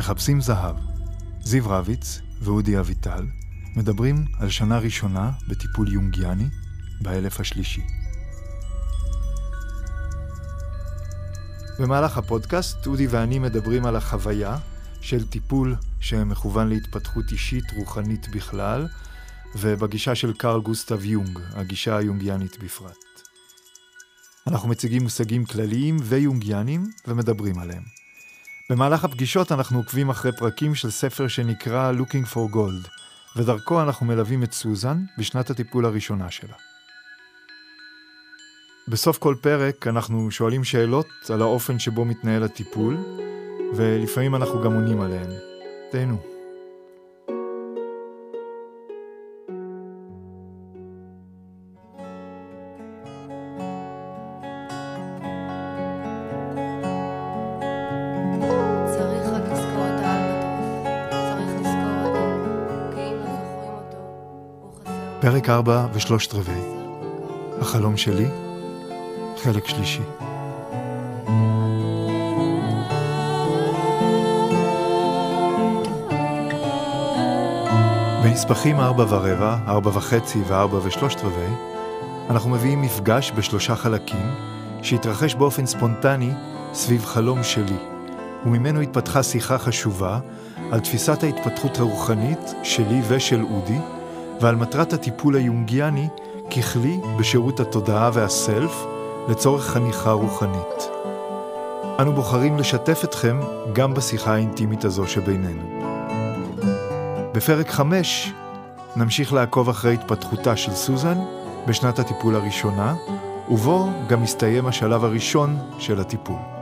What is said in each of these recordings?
מחפשים זהב. זיו רביץ ואודי אביטל מדברים על שנה ראשונה בטיפול יונגיאני באלף השלישי. במהלך הפודקאסט אודי ואני מדברים על החוויה של טיפול שמכוון להתפתחות אישית רוחנית בכלל, ובגישה של קרל גוסטב יונג, הגישה היונגיאנית בפרט. אנחנו מציגים מושגים כלליים ויונגיאנים ומדברים עליהם. במהלך הפגישות אנחנו עוקבים אחרי פרקים של ספר שנקרא Looking for Gold, ודרכו אנחנו מלווים את סוזן בשנת הטיפול הראשונה שלה. בסוף כל פרק אנחנו שואלים שאלות על האופן שבו מתנהל הטיפול, ולפעמים אנחנו גם עונים עליהן. תהנו. פרק 4 ושלושת רבעי. החלום שלי, חלק שלישי. בנספחים ארבע ורבע, ארבע וחצי וארבע ושלושת רבעי, אנחנו מביאים מפגש בשלושה חלקים, שהתרחש באופן ספונטני סביב חלום שלי, וממנו התפתחה שיחה חשובה על תפיסת ההתפתחות הרוחנית שלי ושל אודי, ועל מטרת הטיפול היונגיאני ככלי בשירות התודעה והסלף לצורך חניכה רוחנית. אנו בוחרים לשתף אתכם גם בשיחה האינטימית הזו שבינינו. בפרק 5 נמשיך לעקוב אחרי התפתחותה של סוזן בשנת הטיפול הראשונה, ובו גם מסתיים השלב הראשון של הטיפול.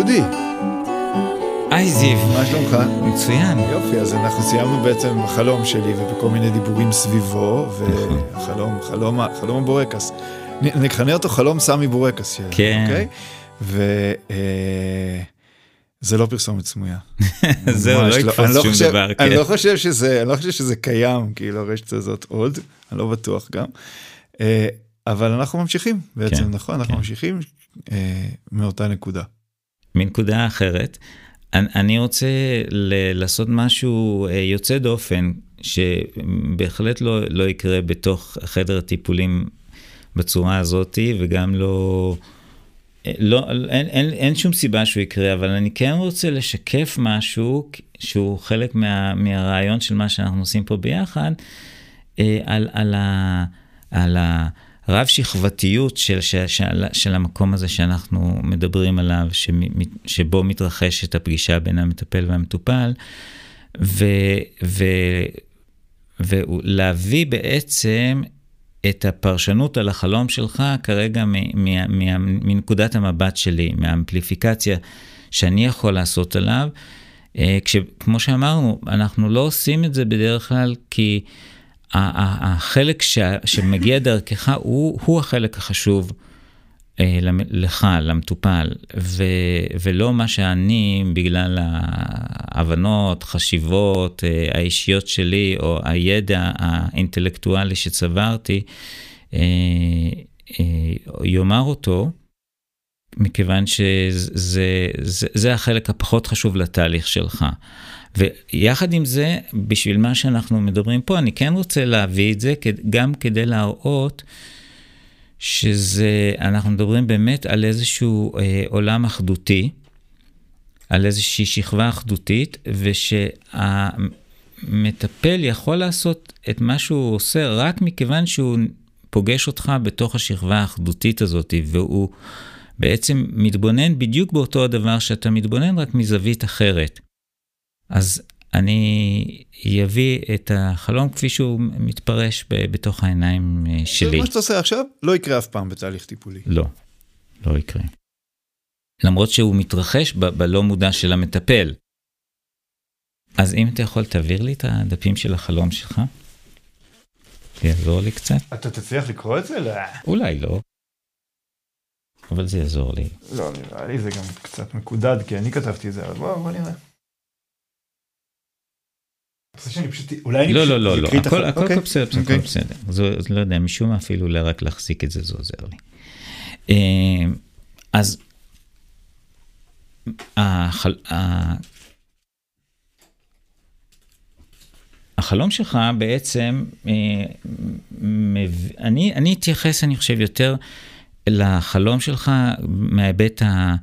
אודי, היי זיו, מה שלומך? מצוין. יופי, אז אנחנו סיימנו בעצם עם החלום שלי ובכל מיני דיבורים סביבו, נכון. וחלום, חלום, חלום הבורקס. נכנה אותו חלום סמי בורקס. כן. אוקיי? וזה לא פרסומת סמויה. זהו, לא אני יתפוס שום חושב- דבר. אני כן. לא חושב שזה, אני לא חושב שזה קיים, כאילו הרשת הזאת עוד, אני לא בטוח גם. אה, אבל אנחנו ממשיכים בעצם, כן, נכון? אנחנו כן. ממשיכים אה, מאותה נקודה. מנקודה אחרת, אני, רוצה לעשות משהו אה, יוצא דופן, שבהחלט לא, לא יקרה בתוך חדר הטיפולים בצורה הזאתי, וגם לא... אה, לא, אין, אין, אין שום סיבה שהוא יקרה, אבל אני כן רוצה לשקף משהו שהוא חלק מה, מהרעיון של מה שאנחנו עושים פה ביחד, אה, על, על, ה, על הרב שכבתיות של, של, של, של המקום הזה שאנחנו מדברים עליו, שמ, שבו מתרחשת הפגישה בין המטפל והמטופל, ו, ו, ולהביא בעצם את הפרשנות על החלום שלך כרגע מ- מ- מ- מנקודת המבט שלי, מהאמפליפיקציה שאני יכול לעשות עליו. אה, כשכמו שאמרנו, אנחנו לא עושים את זה בדרך כלל כי החלק ש- שמגיע דרכך הוא, הוא החלק החשוב אה, לך, למטופל, ו- ולא מה שאני, בגלל ההבנות, חשיבות אה, האישיות שלי, או הידע האינטלקטואלי שצברתי, אה, אה, יאמר אותו, מכיוון שזה זה, זה החלק הפחות חשוב לתהליך שלך. ויחד עם זה, בשביל מה שאנחנו מדברים פה, אני כן רוצה להביא את זה גם כדי להראות שזה, אנחנו מדברים באמת על איזשהו אה, עולם אחדותי, על איזושהי שכבה אחדותית, ושהמטפל יכול לעשות את מה שהוא עושה רק מכיוון שהוא פוגש אותך בתוך השכבה האחדותית הזאת, והוא בעצם מתבונן בדיוק באותו הדבר שאתה מתבונן, רק מזווית אחרת. אז אני אביא את החלום כפי שהוא מתפרש ב- בתוך העיניים אה, זה שלי. מה שאתה עושה עכשיו לא יקרה אף פעם בתהליך טיפולי. לא, לא יקרה. למרות שהוא מתרחש ב- בלא מודע של המטפל. אז אם אתה יכול, תעביר לי את הדפים של החלום שלך. זה יעזור לי קצת. אתה תצליח לקרוא את זה? לא. אולי לא. אבל זה יעזור לי. לא, נראה לי זה גם קצת מקודד, כי אני כתבתי את זה, אבל בוא, בוא נראה. אולי אני לא, פשוט לא, לא, לא, את הכל. הכל אוקיי, בסדר, בסדר, אוקיי. הכל בסדר. זה, לא יודע, משום מה אפילו לא רק להחזיק את זה, זה עוזר לי. אה, אז החלום שלך בעצם, אה, אני, אני אתייחס, אני חושב, יותר לחלום שלך מההיבט, ה,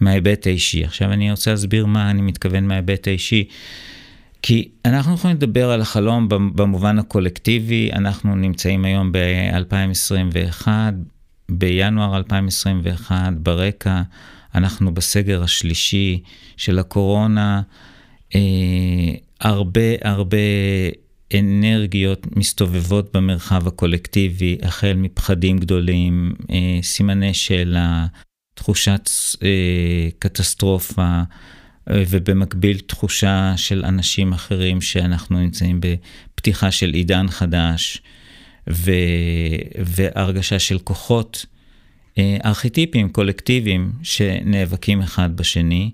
מההיבט האישי. עכשיו אני רוצה להסביר מה אני מתכוון מההיבט האישי. כי אנחנו יכולים לדבר על החלום במובן הקולקטיבי, אנחנו נמצאים היום ב-2021, בינואר 2021, ברקע, אנחנו בסגר השלישי של הקורונה, אה, הרבה הרבה אנרגיות מסתובבות במרחב הקולקטיבי, החל מפחדים גדולים, אה, סימני שאלה, תחושת אה, קטסטרופה, ובמקביל תחושה של אנשים אחרים שאנחנו נמצאים בפתיחה של עידן חדש, ו... והרגשה של כוחות אה, ארכיטיפיים, קולקטיביים, שנאבקים אחד בשני.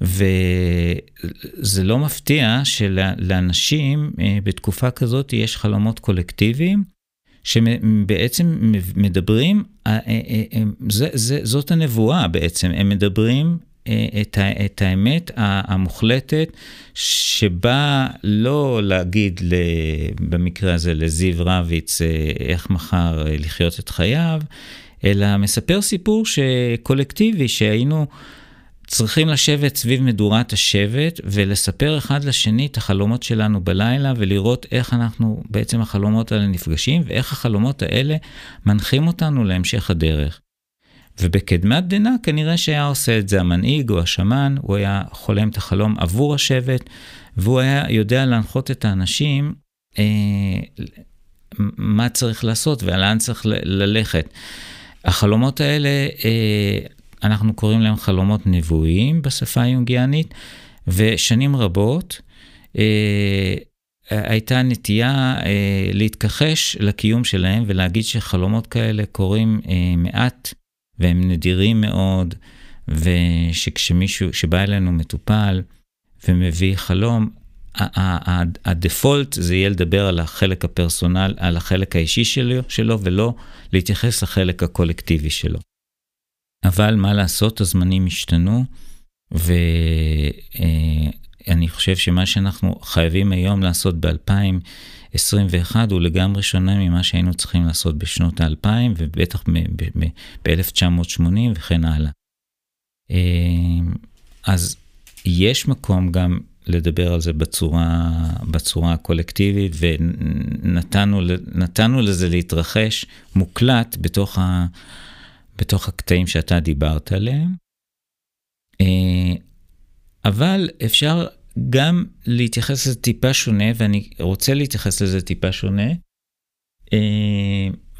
וזה לא מפתיע שלאנשים אה, בתקופה כזאת יש חלומות קולקטיביים, שבעצם מדברים, אה, זה, זה, זאת הנבואה בעצם, הם מדברים את, ה, את האמת המוחלטת, שבאה לא להגיד, במקרה הזה, לזיו רביץ, איך מחר לחיות את חייו, אלא מספר סיפור קולקטיבי, שהיינו צריכים לשבת סביב מדורת השבט ולספר אחד לשני את החלומות שלנו בלילה ולראות איך אנחנו, בעצם החלומות האלה נפגשים ואיך החלומות האלה מנחים אותנו להמשך הדרך. ובקדמת דנא כנראה שהיה עושה את זה המנהיג או השמן, הוא היה חולם את החלום עבור השבט, והוא היה יודע להנחות את האנשים אה, מה צריך לעשות ולאן צריך ללכת. החלומות האלה, אה, אנחנו קוראים להם חלומות נבואיים בשפה היונגיאנית, ושנים רבות אה, הייתה נטייה אה, להתכחש לקיום שלהם ולהגיד שחלומות כאלה קורים אה, מעט. והם נדירים מאוד, ושכשמישהו, שבא אלינו מטופל ומביא חלום, הדפולט זה יהיה לדבר על החלק הפרסונל, על החלק האישי שלו, שלו, ולא להתייחס לחלק הקולקטיבי שלו. אבל מה לעשות, הזמנים השתנו, ואני חושב שמה שאנחנו חייבים היום לעשות ב-2021 הוא לגמרי שונה ממה שהיינו צריכים לעשות בשנות האלפיים, ובטח ב-1980 וכן הלאה. אז יש מקום גם לדבר על זה בצורה, בצורה הקולקטיבית, ונתנו לזה להתרחש מוקלט בתוך, ה, בתוך הקטעים שאתה דיברת עליהם. אבל אפשר גם להתייחס לזה טיפה שונה, ואני רוצה להתייחס לזה טיפה שונה,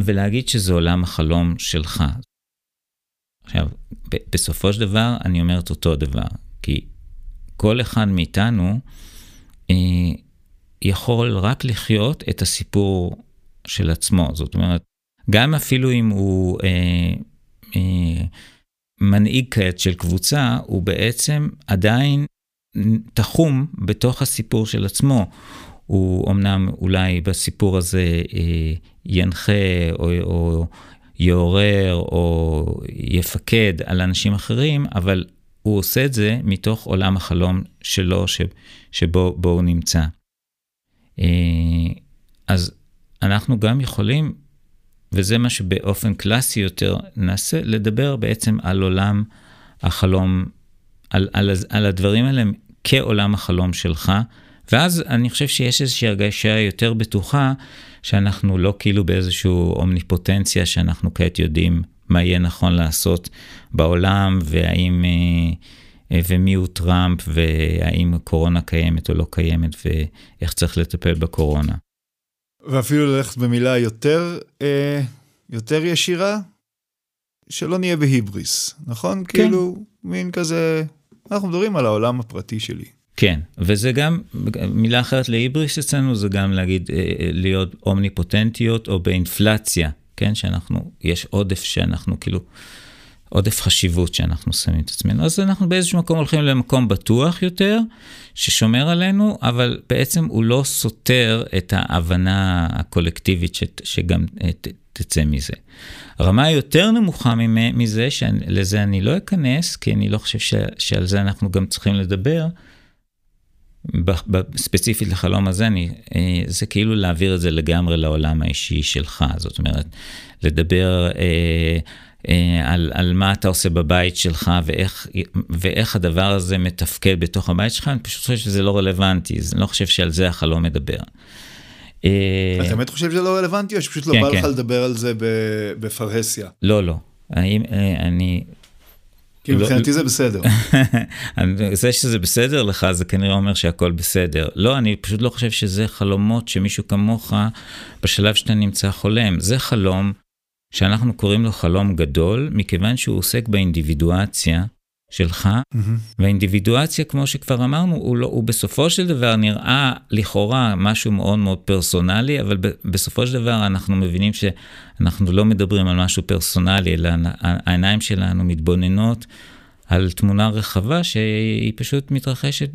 ולהגיד שזה עולם החלום שלך. עכשיו, בסופו של דבר, אני אומר את אותו דבר, כי כל אחד מאיתנו אה, יכול רק לחיות את הסיפור של עצמו. זאת אומרת, גם אפילו אם הוא אה, אה, מנהיג כעת של קבוצה, הוא בעצם עדיין תחום בתוך הסיפור של עצמו. הוא אמנם אולי בסיפור הזה אה, ינחה או, או יעורר או יפקד על אנשים אחרים, אבל הוא עושה את זה מתוך עולם החלום שלו, ש, שבו הוא נמצא. אז אנחנו גם יכולים, וזה מה שבאופן קלאסי יותר נעשה, לדבר בעצם על עולם החלום, על, על, על הדברים האלה כעולם החלום שלך, ואז אני חושב שיש איזושהי הרגשה יותר בטוחה, שאנחנו לא כאילו באיזושהי אומניפוטנציה, שאנחנו כעת יודעים מה יהיה נכון לעשות בעולם, והאם, ומי הוא טראמפ, והאם הקורונה קיימת או לא קיימת, ואיך צריך לטפל בקורונה. ואפילו ללכת במילה יותר, אה, יותר ישירה, שלא נהיה בהיבריס, נכון? כן. כאילו, מין כזה, אנחנו מדברים על העולם הפרטי שלי. כן, וזה גם, מילה אחרת להיבריס אצלנו, זה גם להגיד, להיות אומניפוטנטיות או באינפלציה, כן? שאנחנו, יש עודף שאנחנו כאילו עודף חשיבות שאנחנו שמים את עצמנו. אז אנחנו באיזשהו מקום הולכים למקום בטוח יותר, ששומר עלינו, אבל בעצם הוא לא סותר את ההבנה הקולקטיבית ש, שגם ת, תצא מזה. הרמה היותר נמוכה מזה, שלזה אני לא אכנס, כי אני לא חושב ש, שעל זה אנחנו גם צריכים לדבר, ספציפית לחלום הזה, אני, אה, זה כאילו להעביר את זה לגמרי לעולם האישי שלך. זאת אומרת, לדבר אה, אה, על, על מה אתה עושה בבית שלך ואיך, ואיך הדבר הזה מתפקד בתוך הבית שלך, אני פשוט חושב שזה לא רלוונטי, אני לא חושב שעל זה החלום מדבר. אה, אתה באמת חושב שזה לא רלוונטי או שפשוט לא כן, בא כן. לך לדבר על זה בפרהסיה? לא, לא. אה, אני כי לא- מבחינתי זה בסדר. זה שזה בסדר לך, זה כנראה אומר שהכל בסדר. לא, אני פשוט לא חושב שזה חלומות שמישהו כמוך, בשלב שאתה נמצא חולם. זה חלום שאנחנו קוראים לו חלום גדול, מכיוון שהוא עוסק באינדיבידואציה שלך, mm-hmm. והאינדיבידואציה, כמו שכבר אמרנו, הוא, לא, הוא בסופו של דבר נראה לכאורה משהו מאוד מאוד פרסונלי, אבל ב, בסופו של דבר אנחנו מבינים שאנחנו לא מדברים על משהו פרסונלי, אלא העיניים שלנו מתבוננות על תמונה רחבה שהיא פשוט מתרחשת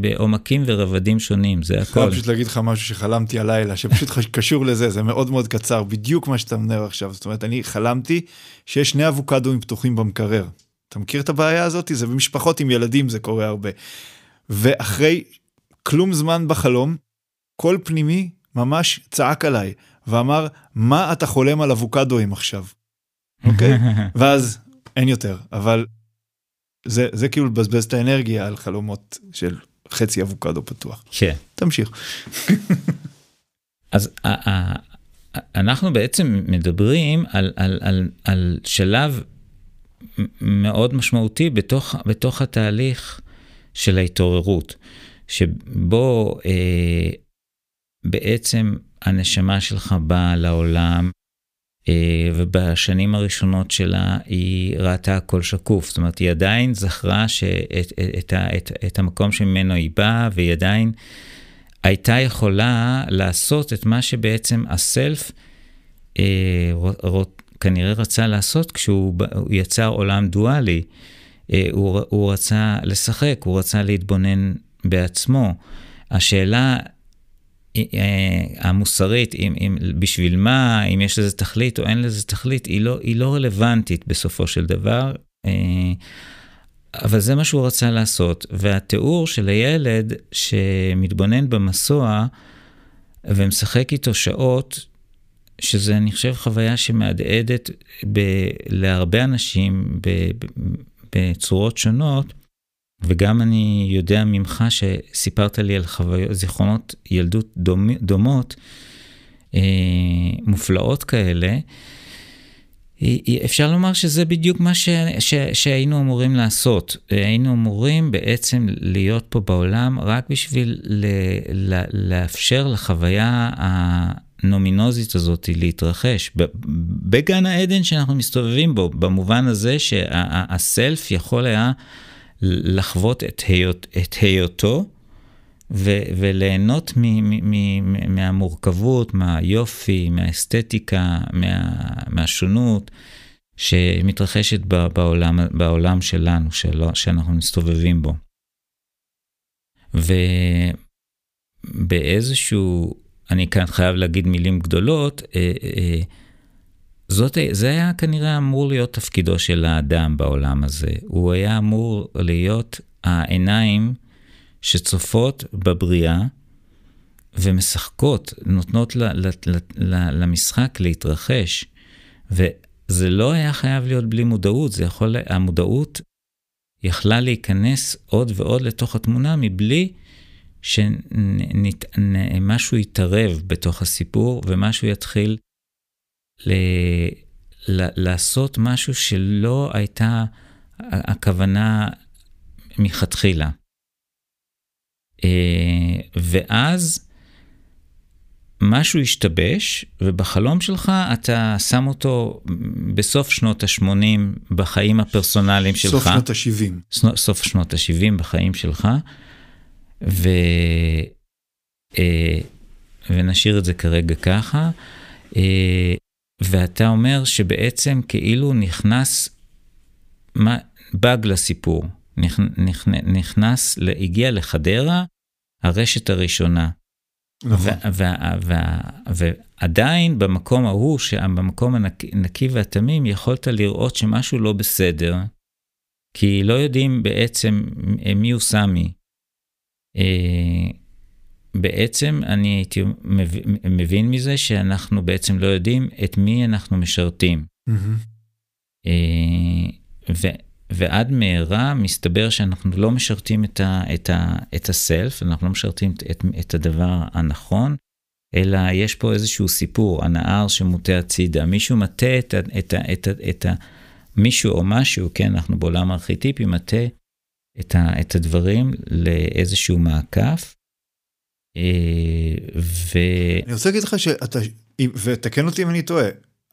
בעומקים ורבדים שונים, זה הכל. אני פשוט להגיד לך משהו שחלמתי הלילה, שפשוט קשור לזה, זה מאוד מאוד קצר, בדיוק מה שאתה אומר עכשיו. זאת אומרת, אני חלמתי שיש שני אבוקדואים פתוחים במקרר. אתה מכיר את הבעיה הזאת? זה במשפחות עם ילדים זה קורה הרבה. ואחרי כלום זמן בחלום, קול פנימי ממש צעק עליי ואמר, מה אתה חולם על אבוקדואים עכשיו? אוקיי? ואז אין יותר, אבל זה, זה כאילו לבזבז את האנרגיה על חלומות של חצי אבוקדו פתוח. כן. תמשיך. אז אנחנו בעצם מדברים על, על, על, על שלב מאוד משמעותי בתוך, בתוך התהליך של ההתעוררות, שבו אה, בעצם הנשמה שלך באה לעולם, אה, ובשנים הראשונות שלה היא ראתה הכל שקוף. זאת אומרת, היא עדיין זכרה שאת, את, את, את המקום שממנו היא באה, והיא עדיין הייתה יכולה לעשות את מה שבעצם הסלף אה, כנראה רצה לעשות כשהוא יצר עולם דואלי. אה, הוא, הוא רצה לשחק, הוא רצה להתבונן בעצמו. השאלה אה, המוסרית, אם, אם, בשביל מה, אם יש לזה תכלית או אין לזה תכלית, היא לא, היא לא רלוונטית בסופו של דבר. אה, אבל זה מה שהוא רצה לעשות. והתיאור של הילד שמתבונן במסוע ומשחק איתו שעות, שזה, אני חושב, חוויה שמהדהדת ב- להרבה אנשים ב- בצורות שונות, וגם אני יודע ממך שסיפרת לי על חוויות, זיכרונות ילדות דומ, דומות, אה, מופלאות כאלה. אפשר לומר שזה בדיוק מה ש, ש, שהיינו אמורים לעשות. היינו אמורים בעצם להיות פה בעולם רק בשביל ל, ל, לאפשר לחוויה הנומינוזית הזאת להתרחש. בגן העדן שאנחנו מסתובבים בו, במובן הזה שהסלף יכול היה לחוות את, היות, את היותו ו, וליהנות מ, מ, מ, מהמורכבות, מהיופי, מהאסתטיקה, מה, מהשונות שמתרחשת בעולם, בעולם שלנו, שלא, שאנחנו מסתובבים בו. ובאיזשהו אני כאן חייב להגיד מילים גדולות, אה, אה, זאת, זה היה כנראה אמור להיות תפקידו של האדם בעולם הזה. הוא היה אמור להיות העיניים שצופות בבריאה ומשחקות, נותנות ל, ל, ל, ל, למשחק להתרחש. וזה לא היה חייב להיות בלי מודעות, זה יכול, המודעות יכלה להיכנס עוד ועוד לתוך התמונה מבלי שמשהו יתערב בתוך הסיפור ומשהו יתחיל ל... ל... לעשות משהו שלא הייתה הכוונה מלכתחילה. אה, ואז משהו השתבש, ובחלום שלך אתה שם אותו בסוף שנות ה-80 בחיים הפרסונליים שלך. סוף שנות ה-70. סוף שנות ה-70 בחיים שלך. ו... אה, ונשאיר את זה כרגע ככה. אה, ואתה אומר שבעצם כאילו נכנס באג לסיפור. נכנס, הגיע לחדרה, הרשת הראשונה. נכון. ועדיין במקום ההוא, במקום הנקי והתמים, יכולת לראות שמשהו לא בסדר, כי לא יודעים בעצם מי הוא סמי. אה, בעצם אני הייתי מבין מזה שאנחנו בעצם לא יודעים את מי אנחנו משרתים. אה, ועד מהרה מסתבר שאנחנו לא משרתים את, ה, את, ה, את הסלף, אנחנו לא משרתים את, את הדבר הנכון, אלא יש פה איזשהו סיפור, הנהר שמוטה הצידה, מישהו מטה את, את, את, את, את, את מישהו או משהו, כן, אנחנו בעולם הארכיטיפי, מטה את, ה, את הדברים לאיזשהו מעקף. אה, ו... אני רוצה להגיד לך שאתה, ותקן אותי אם אני טועה,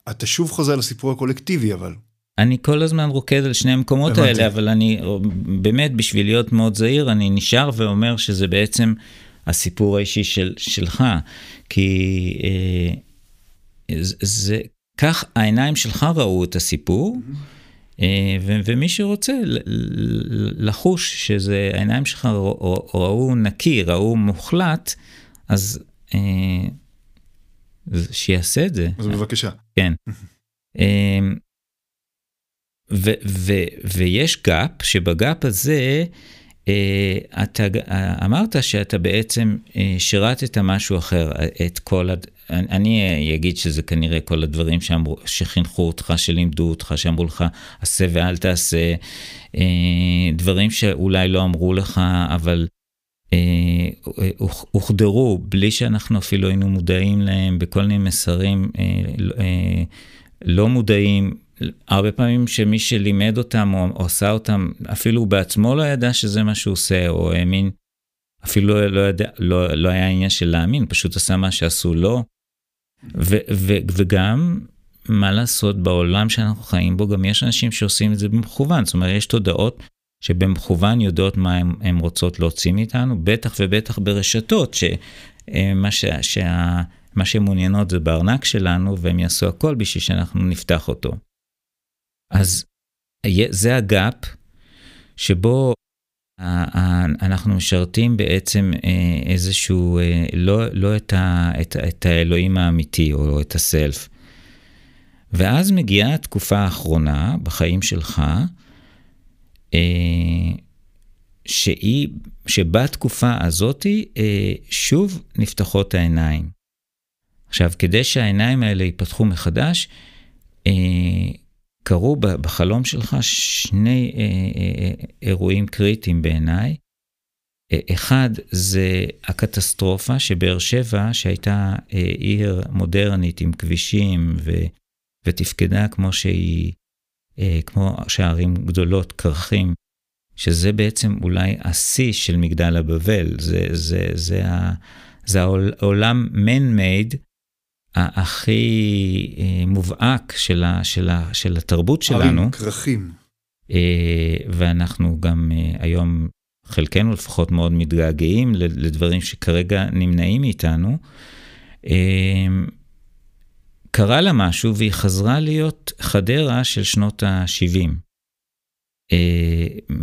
אתה שוב חוזר לסיפור הקולקטיבי אבל. אני כל הזמן רוקד על שני המקומות הבנתי. האלה, אבל אני באמת, בשביל להיות מאוד זהיר, אני נשאר ואומר שזה בעצם הסיפור האישי של, שלך. כי אה, זה, כך העיניים שלך ראו את הסיפור, mm-hmm. אה, ומי שרוצה לחוש שזה, העיניים שלך ראו, נקי, ראו מוחלט, אז אה, שיעשה את זה. אז בבקשה. כן. אה, ו- ו- ויש gap, שב gap הזה אתה אמרת שאתה בעצם שירתת משהו אחר, את כל, הד... אני אגיד שזה כנראה כל הדברים שאמרו, שחינכו אותך, שלימדו אותך, שאמרו לך, עשה ואל תעשה, אה, דברים שאולי לא אמרו לך, אבל הוחדרו בלי שאנחנו אפילו היינו מודעים להם בכל מיני מסרים לא מודעים. הרבה פעמים שמי שלימד אותם או, עשה אותם, אפילו הוא בעצמו לא ידע שזה מה שהוא עושה, או האמין, אפילו לא, ידע, לא, לא היה עניין של להאמין, פשוט עשה מה שעשו לו. ו, ו, וגם, מה לעשות, בעולם שאנחנו חיים בו, גם יש אנשים שעושים את זה במכוון. זאת אומרת, יש תודעות שבמכוון יודעות מה הן רוצות להוציא מאיתנו, בטח ובטח ברשתות, שמה ש, שה, מה שהן מעוניינות זה בארנק שלנו, והם יעשו הכל בשביל שאנחנו נפתח אותו. אז זה הגאפ שבו אנחנו משרתים בעצם אה, איזשהו, אה, לא, לא את, ה, את, את האלוהים האמיתי או את הסלף. ואז מגיעה התקופה האחרונה בחיים שלך, אה, שהיא, שבתקופה הזאתי שוב נפתחות העיניים. עכשיו, כדי שהעיניים האלה ייפתחו מחדש, קרו בחלום שלך שני אה, אה, אה, אירועים קריטיים בעיניי. אחד זה הקטסטרופה שבאר שבע, שהייתה עיר מודרנית עם כבישים ו, ותפקדה כמו שהיא, כמו שערים גדולות, כרכים, שזה בעצם אולי השיא של מגדל הבבל, זה, זה, זה, זה, זה העולם man-made הכי אה, מובהק של, ה, של, ה, של התרבות שלנו. ערים כרכים. אה, ואנחנו גם אה, היום, חלקנו לפחות מאוד מתגעגעים לדברים שכרגע נמנעים מאיתנו. קרה לה משהו והיא חזרה להיות חדרה של שנות ה-70.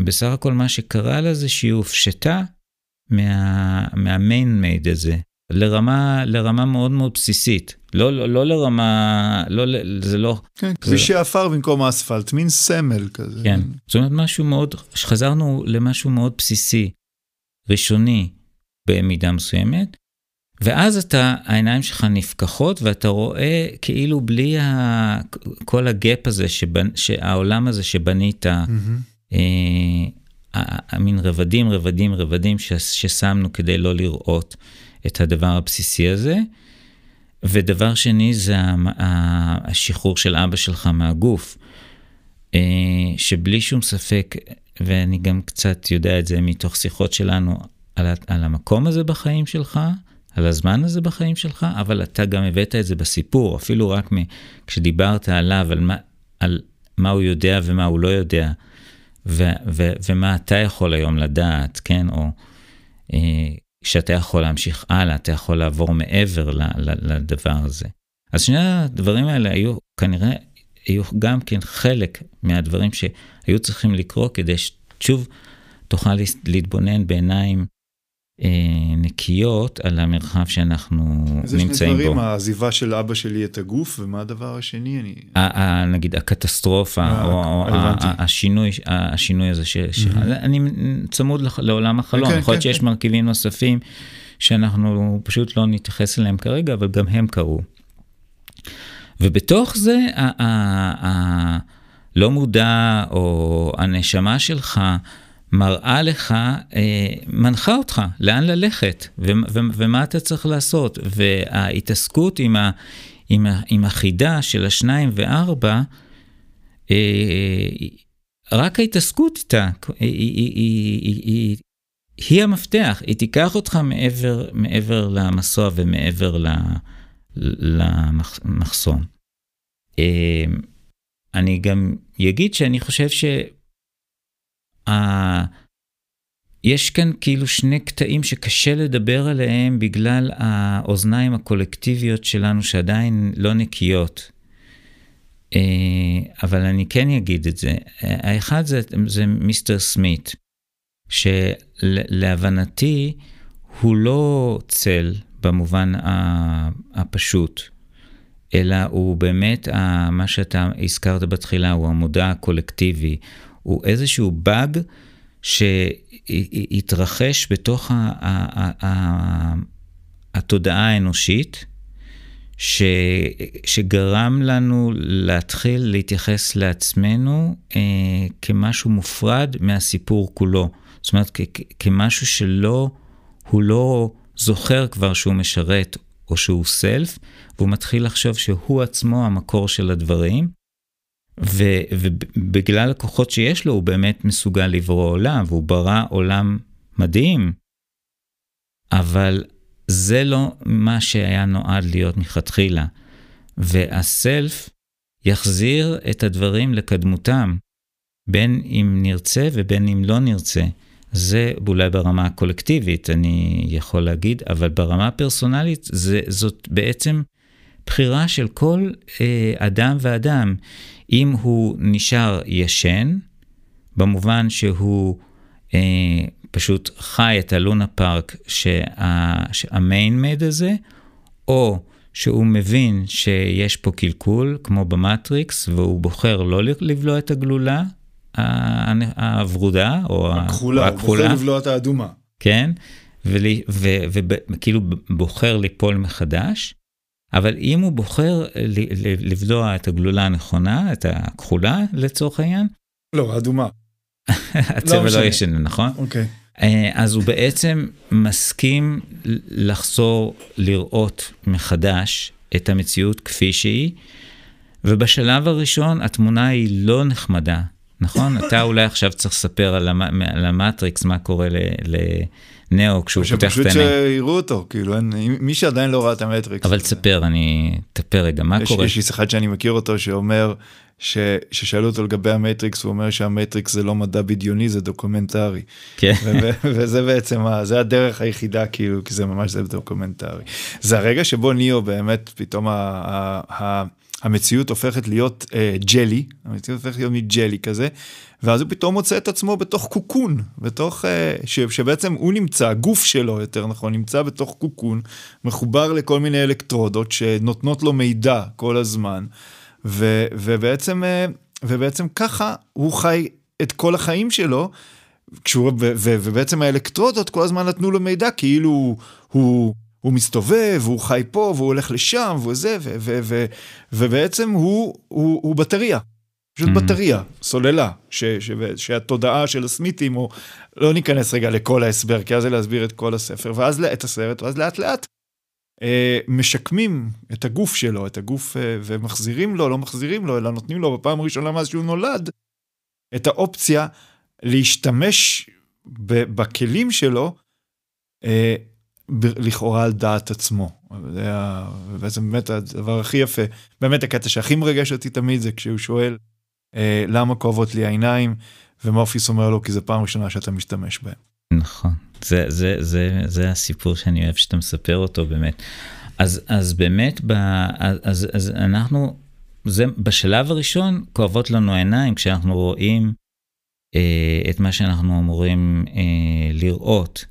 בסך הכל מה שקרה לה זה שהיא הופשטה מה, מהמיין מייד הזה, לרמה, לרמה מאוד מאוד בסיסית. לא, לא, לא לרמה, לא, זה לא... כן, כבישי. עפר במקום האספלט, מין סמל כזה. כן, זאת אומרת משהו מאוד, חזרנו למשהו מאוד בסיסי, ראשוני במידה מסוימת, ואז אתה, העיניים שלך נפקחות ואתה רואה כאילו בלי ה, כל הגאפ הזה, שבנ, שהעולם הזה שבנית, mm-hmm. אה, המין רבדים, רבדים, רבדים ש, ששמנו כדי לא לראות. את הדבר הבסיסי הזה. ודבר שני זה השחרור של אבא שלך מהגוף, אה, שבלי שום ספק, ואני גם קצת יודע את זה מתוך שיחות שלנו, על, על המקום הזה בחיים שלך, על הזמן הזה בחיים שלך, אבל אתה גם הבאת את זה בסיפור, אפילו רק כשדיברת עליו, על מה, על מה הוא יודע ומה הוא לא יודע, ו, ו, ומה אתה יכול היום לדעת, כן, או אה, שאתה יכול להמשיך הלאה, אתה יכול לעבור מעבר לדבר הזה. אז שני הדברים האלה היו כנראה היו גם כן חלק מהדברים שהיו צריכים לקרות כדי ששוב תוכל להתבונן בעיניים נקיות על המרחב שאנחנו נמצאים בו. זה שני דברים, העזיבה של אבא שלי את הגוף, ומה הדבר השני? אני... נגיד הקטסטרופה, אה, או השינוי, השינוי הזה, אני צמוד לעולם החלום, כן, יכול להיות כן, שיש כן. מרכיבים נוספים שאנחנו פשוט לא נתייחס אליהם כרגע, אבל גם הם קרו. ובתוך זה, הלא מודע, או הנשמה שלך, מראה לך, אה, מנחה אותך לאן ללכת ו- ו- ומה אתה צריך לעשות. וההתעסקות עם, ה- עם, ה- עם החידה של השניים וארבע, אה, רק ההתעסקות איתה, היא, היא, היא, היא, היא, המפתח, היא תיקח אותך מעבר, מעבר למסוע ומעבר למחסום. אה, אני גם אגיד שאני חושב ש... יש כאן כאילו שני קטעים שקשה לדבר עליהם בגלל האוזניים הקולקטיביות שלנו שעדיין לא נקיות. אה, אבל אני כן אגיד את זה. האחד זה, זה מיסטר סמית, שלהבנתי הוא לא צל במובן הפשוט, אלא הוא באמת, מה שאתה הזכרת בתחילה, הוא המודע הקולקטיבי, הוא איזשהו באג שהתרחש בתוך התודעה האנושית, ש, שגרם לנו להתחיל להתייחס לעצמנו אה, כמשהו מופרד מהסיפור כולו. זאת אומרת, כ, כמשהו שלא, הוא לא זוכר כבר שהוא משרת או שהוא סלף, והוא מתחיל לחשוב שהוא עצמו המקור של הדברים, ו, ובגלל הכוחות שיש לו, הוא באמת מסוגל לברוא עולם, והוא ברא עולם מדהים. אבל זה לא מה שהיה נועד להיות מכתחילה. והסלף יחזיר את הדברים לקדמותם, בין אם נרצה ובין אם לא נרצה. זה אולי ברמה הקולקטיבית, אני יכול להגיד, אבל ברמה הפרסונלית, זה, זאת בעצם בחירה של כל אה, אדם ואדם. אם הוא נשאר ישן, במובן שהוא אה, פשוט חי את הלונה פארק שהמיין מד הזה, או שהוא מבין שיש פה קלקול, כמו במטריקס, והוא בוחר לא לבלוע את הגלולה הוורודה, או הכחולה, הוא בוחר לבלוע את האדומה. כן, וכאילו בוחר ליפול מחדש. אבל אם הוא בוחר לבלוע את הגלולה הנכונה, את הכחולה לצורך העניין, לא, אדומה. הצבע לא, לא ישן, נכון? אוקיי. אה, אז הוא בעצם מסכים לחזור לראות מחדש את המציאות כפי שהיא, ובשלב הראשון התמונה היא לא נחמדה, נכון? אתה אולי עכשיו צריך לספר על, המ... על המטריקס, מה קורה ל... ל... נאו כשהוא פותח את העיניים. שפשוט שיראו אותו, כאילו, אין, מי שעדיין לא ראה את המטריקס. אבל תספר, אני, תספר רגע, מה יש, קורה? יש איש אחד שאני מכיר אותו שאומר, ש, ששאלו אותו לגבי המטריקס, הוא אומר שהמטריקס זה לא מדע בדיוני, זה דוקומנטרי. כן. וזה בעצם, זה הדרך היחידה, כאילו, כי זה ממש זה דוקומנטרי. זה הרגע שבו ניאו באמת, פתאום ה, ה, ה, המציאות הופכת להיות uh, jelly, המציאות הופכת להיות מג'לי כזה, ואז הוא פתאום מוצא את עצמו בתוך קוקון, בתוך, uh, ש, שבעצם הוא נמצא, הגוף שלו יותר נכון, נמצא בתוך קוקון, מחובר לכל מיני אלקטרודות שנותנות לו מידע כל הזמן, ו, ובעצם, uh, ובעצם ככה הוא חי את כל החיים שלו, כשהוא, ו, ו, ובעצם האלקטרודות כל הזמן נתנו לו מידע כאילו הוא... הוא מסתובב, הוא חי פה, והוא הולך לשם, והוא זה, ו- ו- ו- ובעצם הוא, הוא, הוא בטריה. פשוט mm-hmm. בטריה, סוללה, ש- ש- שהתודעה של הסמיתים, או לא ניכנס רגע לכל ההסבר, כי אז זה להסביר את כל הספר, ואז את הסרט, ואז לאט לאט אה, משקמים את הגוף שלו, את הגוף, אה, ומחזירים לו, לא מחזירים לו, אלא נותנים לו בפעם הראשונה מאז שהוא נולד, את האופציה להשתמש בכלים שלו, אה, לכאורה על דעת עצמו. זה באמת הדבר הכי יפה. באמת הקטע שהכי מרגש אותי תמיד זה כשהוא שואל אה, למה כואבות לי העיניים, ומורפיס אומר לו כי זו פעם ראשונה שאתה משתמש בהם. נכון, זה, זה, זה, זה הסיפור שאני אוהב שאתה מספר אותו באמת. אז, אז באמת, ב, אז, אז אנחנו זה בשלב הראשון כואבות לנו העיניים כשאנחנו רואים אה, את מה שאנחנו אמורים אה, לראות.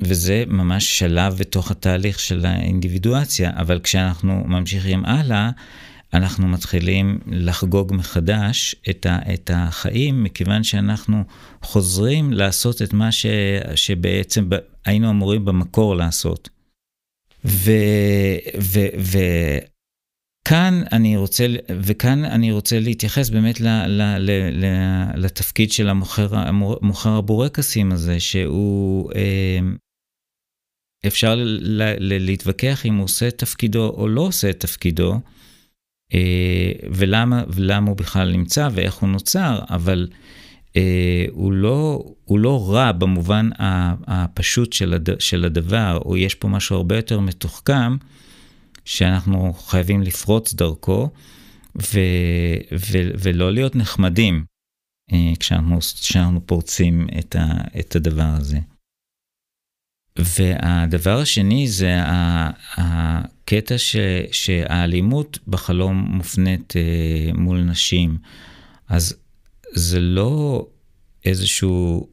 וזה ממש שלב בתוך התהליך של האינדיבידואציה, אבל כשאנחנו ממשיכים הלאה, אנחנו מתחילים לחגוג מחדש את, ה, את החיים, מכיוון שאנחנו חוזרים לעשות את מה ש, שבעצם היינו אמורים במקור לעשות. ו, ו, ו, כאן אני רוצה, וכאן אני רוצה להתייחס באמת ל, ל, ל, ל, לתפקיד של המוכר, המוכר הבורקסים הזה, שהוא, אה, אפשר ל, להתווכח אם הוא עושה את תפקידו או לא עושה את תפקידו, ולמה, ולמה הוא בכלל נמצא ואיך הוא נוצר, אבל אה, הוא, לא, הוא לא רע במובן הפשוט של, הד, של הדבר, או יש פה משהו הרבה יותר מתוחכם, שאנחנו חייבים לפרוץ דרכו, ו, ו, ולא להיות נחמדים אה, כשאנחנו, כשאנחנו פורצים את, ה, את הדבר הזה. והדבר השני זה הקטע ש, שהאלימות בחלום מופנית אה, מול נשים. אז זה לא איזשהו,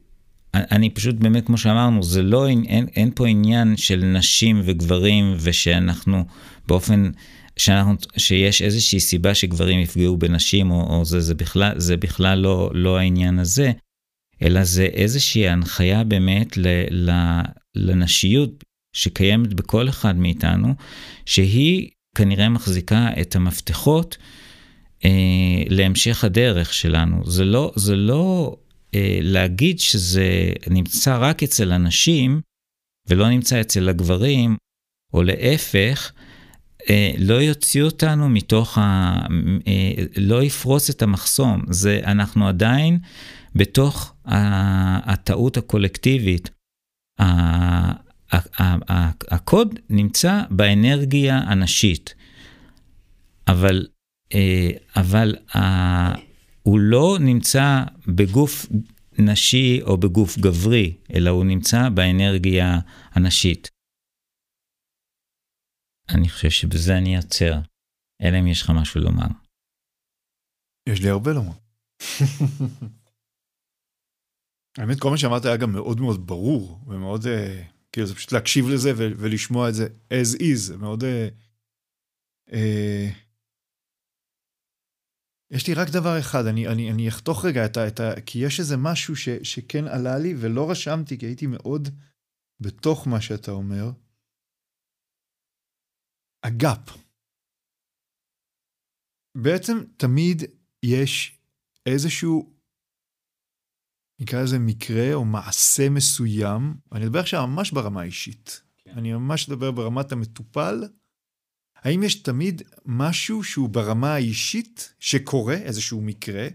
אני פשוט באמת, כמו שאמרנו, זה לא, אין, אין פה עניין של נשים וגברים ושאנחנו באופן, שאנחנו, שיש איזושהי סיבה שגברים יפגעו בנשים או, או זה, זה בכלל, זה בכלל לא, לא העניין הזה, אלא זה איזושהי הנחיה באמת ל, ל, לנשיות שקיימת בכל אחד מאיתנו, שהיא כנראה מחזיקה את המפתחות אה, להמשך הדרך שלנו. זה לא, זה לא אה, להגיד שזה נמצא רק אצל הנשים ולא נמצא אצל הגברים, או להפך, אה, לא יוציא אותנו מתוך ה... אה, לא יפרוס את המחסום. זה, אנחנו עדיין בתוך הטעות הקולקטיבית. הקוד נמצא באנרגיה הנשית, אבל, אה, אבל הוא לא נמצא בגוף נשי או בגוף גברי, אלא הוא נמצא באנרגיה הנשית. אני חושב שבזה אני אעצר, אלא אם יש לך משהו לומר. יש לי הרבה לומר. האמת, כל מה שאמרת היה גם מאוד מאוד ברור, ומאוד, uh, כאילו, זה פשוט להקשיב לזה ולשמוע את זה as is, זה מאוד... Uh, uh, יש לי רק דבר אחד, אני, אני, אני אחתוך רגע את ה, את ה... כי יש איזה משהו ש, שכן עלה לי ולא רשמתי, כי הייתי מאוד בתוך מה שאתה אומר. הגאפ. בעצם תמיד יש איזשהו נקרא לזה מקרה או מעשה מסוים, אני אדבר עכשיו ממש ברמה האישית. כן. אני ממש אדבר ברמת המטופל. האם יש תמיד משהו שהוא ברמה האישית שקורה, איזשהו מקרה,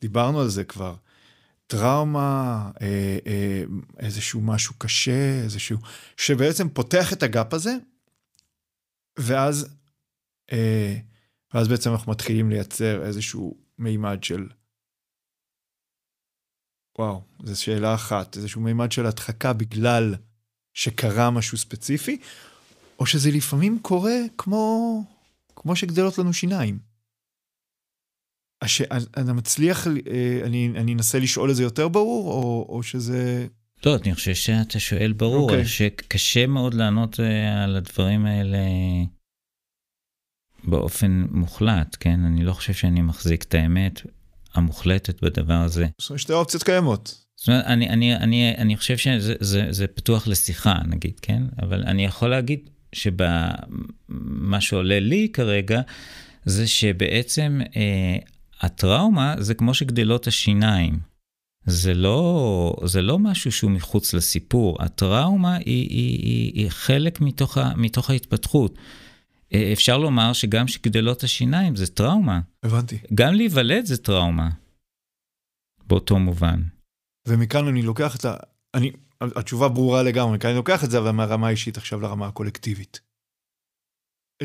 דיברנו על זה כבר, טראומה, אה, אה, איזשהו משהו קשה, איזשהו, שבעצם פותח את הגאפ הזה, ואז, אה, ואז בעצם אנחנו מתחילים לייצר איזשהו מימד של וואו, זו שאלה אחת, איזשהו מימד של הדחקה בגלל שקרה משהו ספציפי, או שזה לפעמים קורה כמו, כמו שגדלות לנו שיניים. הש... אני מצליח, אה, אני, אני אנסה לשאול את זה יותר ברור, או, או שזה... לא, אני חושב שאתה שואל ברור, okay. אוקיי. שקשה מאוד לענות אה, על הדברים האלה באופן מוחלט, כן? אני לא חושב שאני מחזיק את האמת. המוחלטת בדבר הזה. שתי אופציות קיימות. זאת אומרת, אני, אני, אני, אני חושב שזה זה, זה פתוח לשיחה, נגיד, כן? אבל אני יכול להגיד שמה שעולה לי כרגע, זה שבעצם אה, הטראומה זה כמו שגדלות השיניים. זה לא, זה לא משהו שהוא מחוץ לסיפור, הטראומה היא, היא, היא, היא חלק מתוך, ה, מתוך ההתפתחות. אה, אפשר לומר שגם שגדלות השיניים זה טראומה. הבנתי. גם להיוולד זה טראומה. באותו מובן. ומכאן אני לוקח את ה... אני... התשובה ברורה לגמרי, מכאן אני לוקח את זה, אבל מהרמה האישית עכשיו לרמה הקולקטיבית.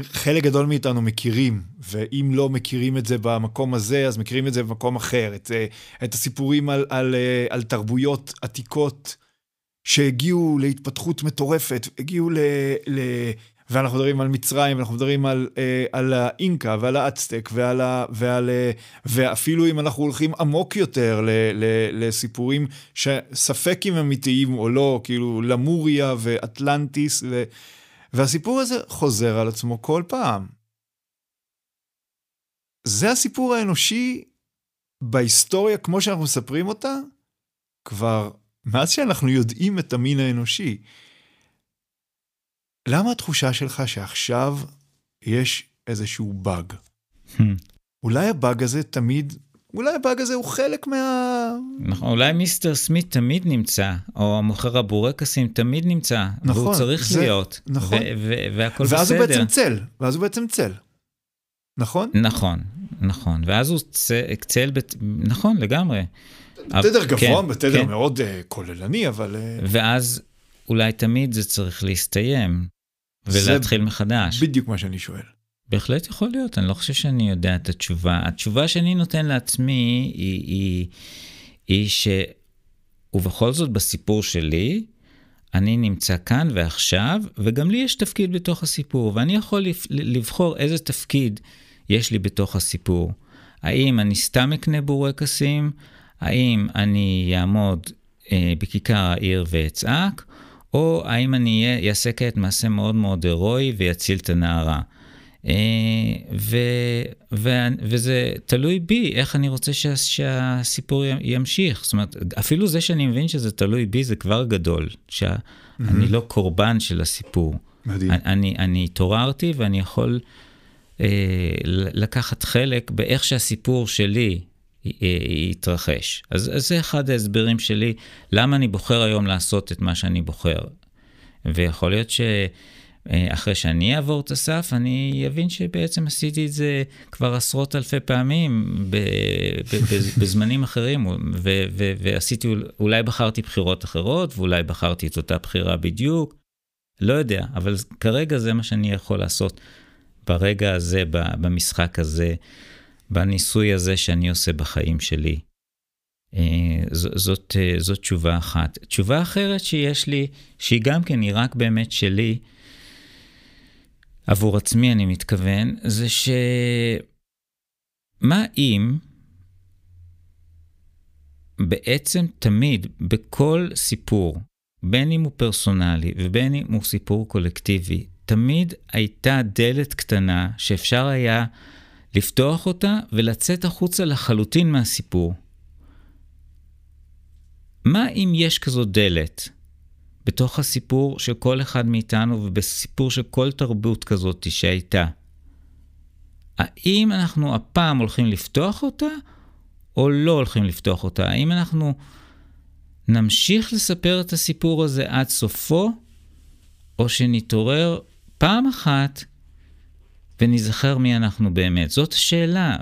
חלק גדול מאיתנו מכירים, ואם לא מכירים את זה במקום הזה, אז מכירים את זה במקום אחר. את, אה, את הסיפורים על, על, אה, על תרבויות עתיקות שהגיעו להתפתחות מטורפת, הגיעו ל, ל, ואנחנו מדברים על מצרים, ואנחנו מדברים על, אה, על האינקה ועל האצטק, ועל ה, ועל, אה, ואפילו אם אנחנו הולכים עמוק יותר ל, ל, לסיפורים שספק אם אמיתיים או לא, כאילו למוריה ואטלנטיס, ו, והסיפור הזה חוזר על עצמו כל פעם. זה הסיפור האנושי בהיסטוריה כמו שאנחנו מספרים אותה, כבר מאז שאנחנו יודעים את המין האנושי. למה התחושה שלך שעכשיו יש איזשהו באג? Hmm. אולי הבאג הזה תמיד, אולי הבאג הזה הוא חלק מה... נכון, אולי מיסטר סמית תמיד נמצא, או המוכר הבורקסים תמיד נמצא, נכון, והוא צריך זה- להיות, נכון. והכל ואז בסדר. הוא בעצם צל, ואז הוא בעצם צל. נכון? נכון, נכון, ואז הוא צ... צל, בת... נכון, לגמרי. בתדר גבוה, כן, בתדר כן. מאוד אה, כוללני, אבל... אה, ואז אולי תמיד זה צריך להסתיים, זה ולהתחיל מחדש. בדיוק מה שאני שואל. בהחלט יכול להיות, אני לא חושב שאני יודע את התשובה. התשובה שאני נותן לעצמי היא, היא, היא ש... ובכל זאת בסיפור שלי, אני נמצא כאן ועכשיו, וגם לי יש תפקיד בתוך הסיפור, ואני יכול לבח- לבחור איזה תפקיד יש לי בתוך הסיפור. האם אני סתם אקנה בורקסים? האם אני אעמוד אה, בכיכר העיר ואצעק? או האם אני אעשה כעת מעשה מאוד מאוד הירואי ויציל את הנערה? אה, ו, ו, וזה תלוי בי, איך אני רוצה שה, שהסיפור ימשיך. זאת אומרת, אפילו זה שאני מבין שזה תלוי בי זה כבר גדול, שאני לא קורבן של הסיפור. מדהים. אני, אני התעוררתי ואני יכול אה, לקחת חלק באיך שהסיפור שלי יתרחש. אז, אז זה אחד ההסברים שלי, למה אני בוחר היום לעשות את מה שאני בוחר. ויכול להיות שאחרי שאני אעבור את הסף, אני אבין שבעצם עשיתי את זה כבר עשרות אלפי פעמים ב, ב, ב, בזמנים אחרים, ו, ו, ועשיתי, אולי בחרתי בחירות אחרות, ואולי בחרתי את אותה בחירה בדיוק. לא יודע, אבל כרגע זה מה שאני יכול לעשות ברגע הזה, במשחק הזה, בניסוי הזה שאני עושה בחיים שלי. אה, ז- זאת, אה, זאת תשובה אחת. תשובה אחרת שיש לי, שהיא גם כן, היא רק באמת שלי, עבור עצמי אני מתכוון, זה ש... מה אם בעצם תמיד, בכל סיפור, בין אם הוא פרסונלי ובין אם הוא סיפור קולקטיבי, תמיד הייתה דלת קטנה שאפשר היה לפתוח אותה ולצאת החוצה לחלוטין מהסיפור. מה אם יש כזו דלת בתוך הסיפור של כל אחד מאיתנו ובסיפור של כל תרבות כזאת שהייתה? האם אנחנו הפעם הולכים לפתוח אותה או לא הולכים לפתוח אותה? האם אנחנו נמשיך לספר את הסיפור הזה עד סופו, או שנתעורר פעם אחת ונזכר מי אנחנו באמת? זאת השאלה,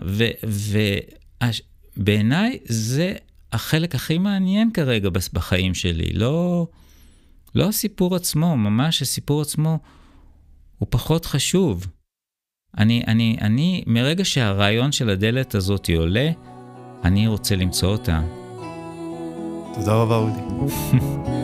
ובעיניי זה החלק הכי מעניין כרגע בחיים שלי. לא, לא הסיפור עצמו, ממש הסיפור עצמו הוא פחות חשוב. אני, אני, אני, מרגע שהרעיון של הדלת הזאת עולה, אני רוצה למצוא אותה. תודה רבה, אודי.